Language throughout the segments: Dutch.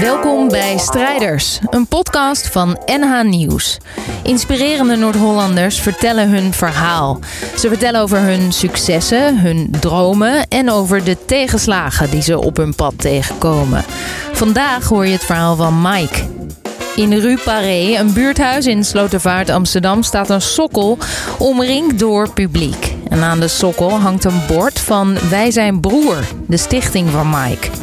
Welkom bij Strijders, een podcast van NH Nieuws. Inspirerende Noord-Hollanders vertellen hun verhaal. Ze vertellen over hun successen, hun dromen en over de tegenslagen die ze op hun pad tegenkomen. Vandaag hoor je het verhaal van Mike. In Rue Paré, een buurthuis in Slotervaart, Amsterdam, staat een sokkel omringd door publiek. En aan de sokkel hangt een bord van Wij zijn broer, de stichting van Mike.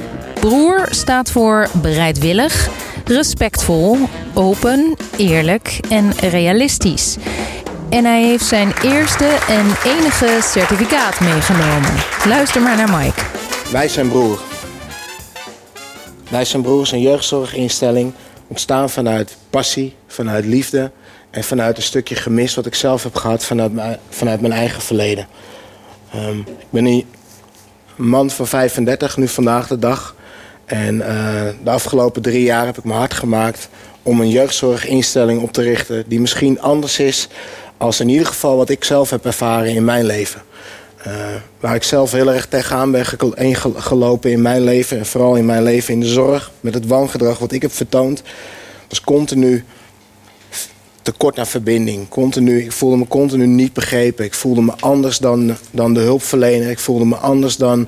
Broer staat voor bereidwillig, respectvol, open, eerlijk en realistisch. En hij heeft zijn eerste en enige certificaat meegenomen. Luister maar naar Mike. Wij zijn broer. Wij zijn broer is een jeugdzorginstelling ontstaan vanuit passie, vanuit liefde en vanuit een stukje gemis wat ik zelf heb gehad vanuit mijn, vanuit mijn eigen verleden. Um, ik ben een man van 35 nu vandaag de dag. En uh, de afgelopen drie jaar heb ik me hard gemaakt om een jeugdzorginstelling op te richten die misschien anders is als in ieder geval wat ik zelf heb ervaren in mijn leven. Uh, waar ik zelf heel erg tegenaan ben gelopen in mijn leven en vooral in mijn leven in de zorg met het wangedrag wat ik heb vertoond, was continu tekort aan verbinding. Continu, ik voelde me continu niet begrepen. Ik voelde me anders dan, dan de hulpverlener. Ik voelde me anders dan,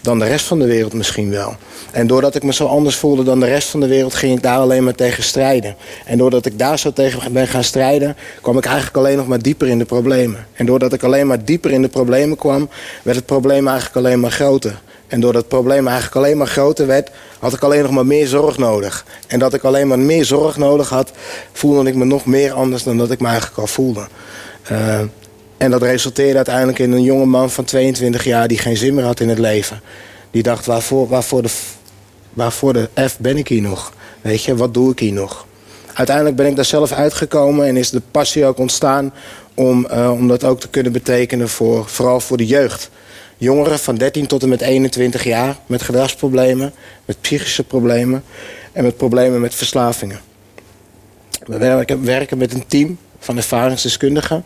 dan de rest van de wereld misschien wel. En doordat ik me zo anders voelde dan de rest van de wereld, ging ik daar alleen maar tegen strijden. En doordat ik daar zo tegen ben gaan strijden, kwam ik eigenlijk alleen nog maar dieper in de problemen. En doordat ik alleen maar dieper in de problemen kwam, werd het probleem eigenlijk alleen maar groter. En doordat het probleem eigenlijk alleen maar groter werd, had ik alleen nog maar meer zorg nodig. En dat ik alleen maar meer zorg nodig had, voelde ik me nog meer anders dan dat ik me eigenlijk al voelde. Uh, en dat resulteerde uiteindelijk in een jonge man van 22 jaar die geen zin meer had in het leven. Die dacht, waarvoor, waarvoor, de, waarvoor de F ben ik hier nog? Weet je, wat doe ik hier nog? Uiteindelijk ben ik daar zelf uitgekomen en is de passie ook ontstaan om, uh, om dat ook te kunnen betekenen voor, vooral voor de jeugd jongeren van 13 tot en met 21 jaar met gedragsproblemen, met psychische problemen en met problemen met verslavingen. We werken, werken met een team van ervaringsdeskundigen,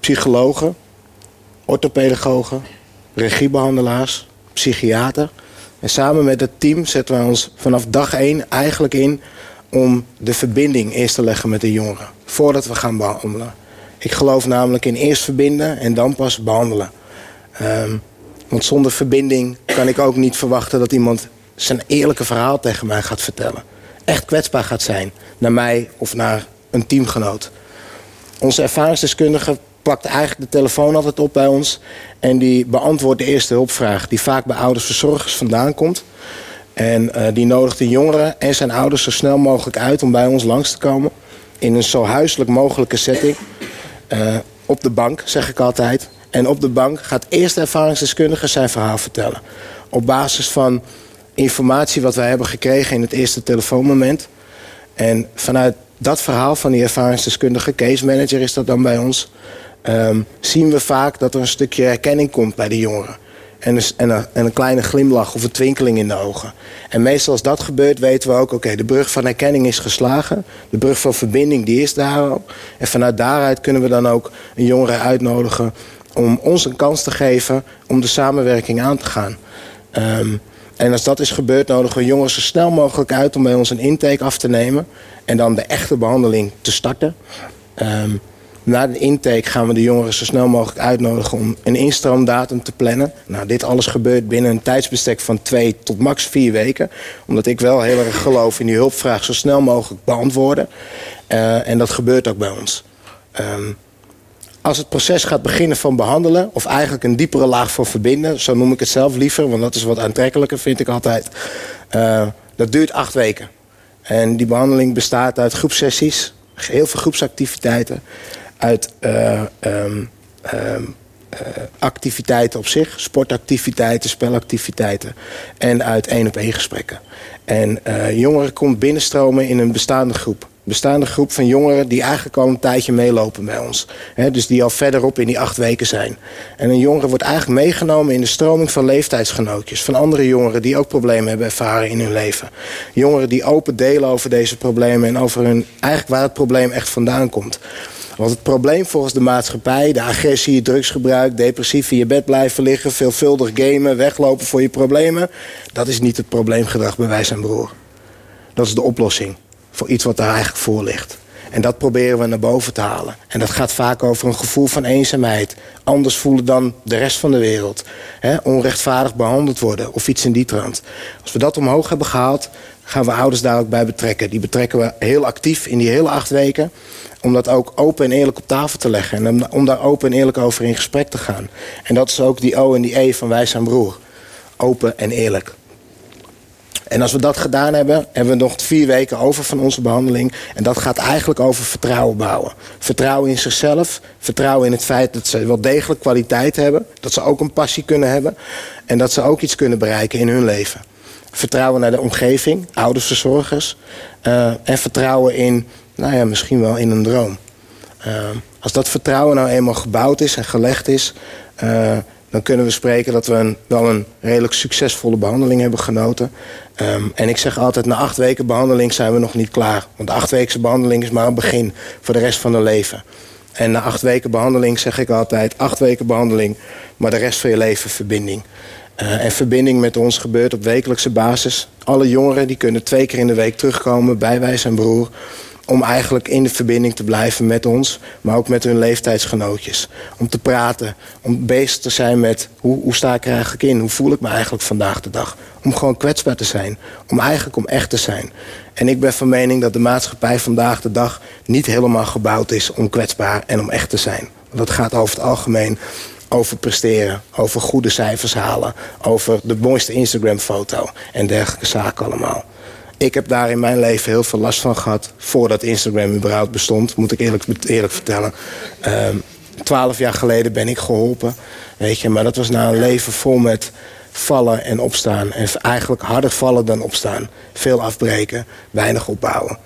psychologen, orthopedagogen, regiebehandelaars, psychiater. En samen met het team zetten we ons vanaf dag 1 eigenlijk in om de verbinding eerst te leggen met de jongeren. Voordat we gaan behandelen. Ik geloof namelijk in eerst verbinden en dan pas behandelen. Um, want zonder verbinding kan ik ook niet verwachten dat iemand zijn eerlijke verhaal tegen mij gaat vertellen. Echt kwetsbaar gaat zijn naar mij of naar een teamgenoot. Onze ervaringsdeskundige pakt eigenlijk de telefoon altijd op bij ons en die beantwoordt de eerste hulpvraag die vaak bij ouders verzorgers vandaan komt. En uh, die nodigt de jongeren en zijn ouders zo snel mogelijk uit om bij ons langs te komen. In een zo huiselijk mogelijke setting. Uh, op de bank, zeg ik altijd. En op de bank gaat eerst de ervaringsdeskundige zijn verhaal vertellen. Op basis van informatie wat wij hebben gekregen in het eerste telefoonmoment. En vanuit dat verhaal van die ervaringsdeskundige, case manager is dat dan bij ons... Um, zien we vaak dat er een stukje herkenning komt bij de jongeren. En een, en, een, en een, kleine glimlach of een twinkeling in de ogen. En meestal als dat gebeurt weten we ook... oké, de brug van herkenning is geslagen. De brug van verbinding die is daar. En vanuit daaruit kunnen we dan ook een jongere uitnodigen om ons een kans te geven om de samenwerking aan te gaan. Um, en als dat is gebeurd, nodigen we jongens zo snel mogelijk uit om bij ons een intake af te nemen. En dan de echte behandeling te starten. Um, na de intake gaan we de jongeren zo snel mogelijk uitnodigen om een instroomdatum te plannen. Nou, dit alles gebeurt binnen een tijdsbestek van twee tot max vier weken. Omdat ik wel heel erg geloof in die hulpvraag zo snel mogelijk beantwoorden. Uh, en dat gebeurt ook bij ons. Um, als het proces gaat beginnen van behandelen... of eigenlijk een diepere laag van verbinden... zo noem ik het zelf liever, want dat is wat aantrekkelijker, vind ik altijd. Uh, dat duurt acht weken. En die behandeling bestaat uit groepsessies... heel veel groepsactiviteiten... uit uh, um, um, uh, activiteiten op zich, sportactiviteiten, spelactiviteiten... en uit één-op-één gesprekken. En uh, jongeren komt binnenstromen in een bestaande groep bestaande groep van jongeren die eigenlijk al een tijdje meelopen bij ons. Dus die al verderop in die acht weken zijn. En een jongere wordt eigenlijk meegenomen in de stroming van leeftijdsgenootjes. Van andere jongeren die ook problemen hebben ervaren in hun leven. Jongeren die open delen over deze problemen en over hun, eigenlijk waar het probleem echt vandaan komt. Want het probleem volgens de maatschappij, de agressie, drugsgebruik, depressief in je bed blijven liggen, veelvuldig gamen, weglopen voor je problemen, dat is niet het probleemgedrag bij wij zijn broer. Dat is de oplossing voor iets wat daar eigenlijk voor ligt. En dat proberen we naar boven te halen. En dat gaat vaak over een gevoel van eenzaamheid. Anders voelen dan de rest van de wereld. onrechtvaardig behandeld worden of iets in die trant. Als we dat omhoog hebben gehaald, gaan we ouders daar ook bij betrekken. Die betrekken we heel actief in die hele acht weken. Om dat ook open en eerlijk op tafel te leggen. En om daar open en eerlijk over in gesprek te gaan. En dat is ook die O en die E van wij zijn broer. Open en eerlijk. En als we dat gedaan hebben, hebben we nog vier weken over van onze behandeling. En dat gaat eigenlijk over vertrouwen bouwen. Vertrouwen in zichzelf. Vertrouwen in het feit dat ze wel degelijk kwaliteit hebben. Dat ze ook een passie kunnen hebben. En dat ze ook iets kunnen bereiken in hun leven. Vertrouwen naar de omgeving, ouders, verzorgers. Uh, en vertrouwen in, nou ja, misschien wel in een droom. Uh, als dat vertrouwen nou eenmaal gebouwd is en gelegd is... Uh, dan kunnen we spreken dat we een, wel een redelijk succesvolle behandeling hebben genoten. Um, en ik zeg altijd, na acht weken behandeling zijn we nog niet klaar. Want de achtweekse behandeling is maar een begin voor de rest van het leven. En na acht weken behandeling zeg ik altijd, acht weken behandeling, maar de rest van je leven verbinding. Uh, en verbinding met ons gebeurt op wekelijkse basis. Alle jongeren die kunnen twee keer in de week terugkomen bij wij zijn broer om eigenlijk in de verbinding te blijven met ons, maar ook met hun leeftijdsgenootjes. Om te praten, om bezig te zijn met hoe, hoe sta ik er eigenlijk in, hoe voel ik me eigenlijk vandaag de dag. Om gewoon kwetsbaar te zijn, om eigenlijk om echt te zijn. En ik ben van mening dat de maatschappij vandaag de dag niet helemaal gebouwd is om kwetsbaar en om echt te zijn. Want dat gaat over het algemeen over presteren, over goede cijfers halen, over de mooiste Instagram-foto en dergelijke zaken allemaal. Ik heb daar in mijn leven heel veel last van gehad. Voordat Instagram überhaupt bestond, moet ik eerlijk, eerlijk vertellen. Ehm, twaalf jaar geleden ben ik geholpen. Weet je, maar dat was na een leven vol met vallen en opstaan. En eigenlijk harder vallen dan opstaan. Veel afbreken, weinig opbouwen.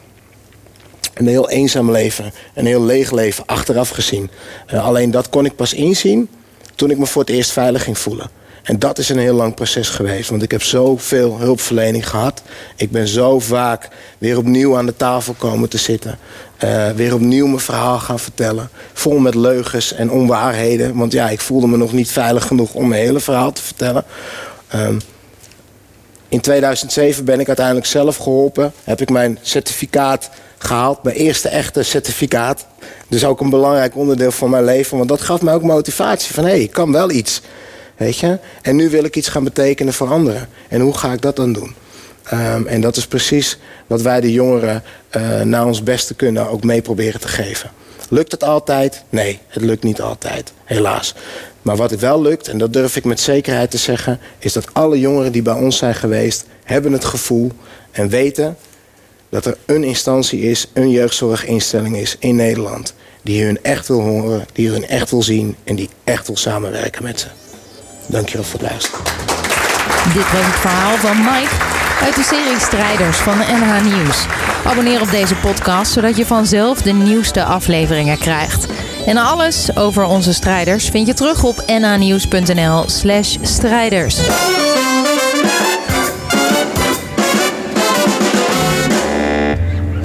Een heel eenzaam leven, een heel leeg leven achteraf gezien. Uh, alleen dat kon ik pas inzien toen ik me voor het eerst veilig ging voelen. En dat is een heel lang proces geweest. Want ik heb zoveel hulpverlening gehad. Ik ben zo vaak weer opnieuw aan de tafel komen te zitten. Uh, weer opnieuw mijn verhaal gaan vertellen. Vol met leugens en onwaarheden. Want ja, ik voelde me nog niet veilig genoeg om mijn hele verhaal te vertellen. Um, in 2007 ben ik uiteindelijk zelf geholpen. Heb ik mijn certificaat gehaald. Mijn eerste echte certificaat. Dus ook een belangrijk onderdeel van mijn leven. Want dat gaf mij ook motivatie. Van hé, hey, ik kan wel iets. Weet je? En nu wil ik iets gaan betekenen voor anderen. En hoe ga ik dat dan doen? Um, en dat is precies wat wij de jongeren uh, naar ons beste kunnen ook mee proberen te geven. Lukt het altijd? Nee, het lukt niet altijd, helaas. Maar wat het wel lukt, en dat durf ik met zekerheid te zeggen... is dat alle jongeren die bij ons zijn geweest... hebben het gevoel en weten dat er een instantie is... een jeugdzorginstelling is in Nederland... die hun echt wil horen, die hun echt wil zien... en die echt wil samenwerken met ze. Dankjewel voor het luisteren. Dit was het verhaal van Mike uit de serie Strijders van NH Nieuws. Abonneer op deze podcast zodat je vanzelf de nieuwste afleveringen krijgt. En alles over onze strijders vind je terug op nhnieuws.nl/slash strijders.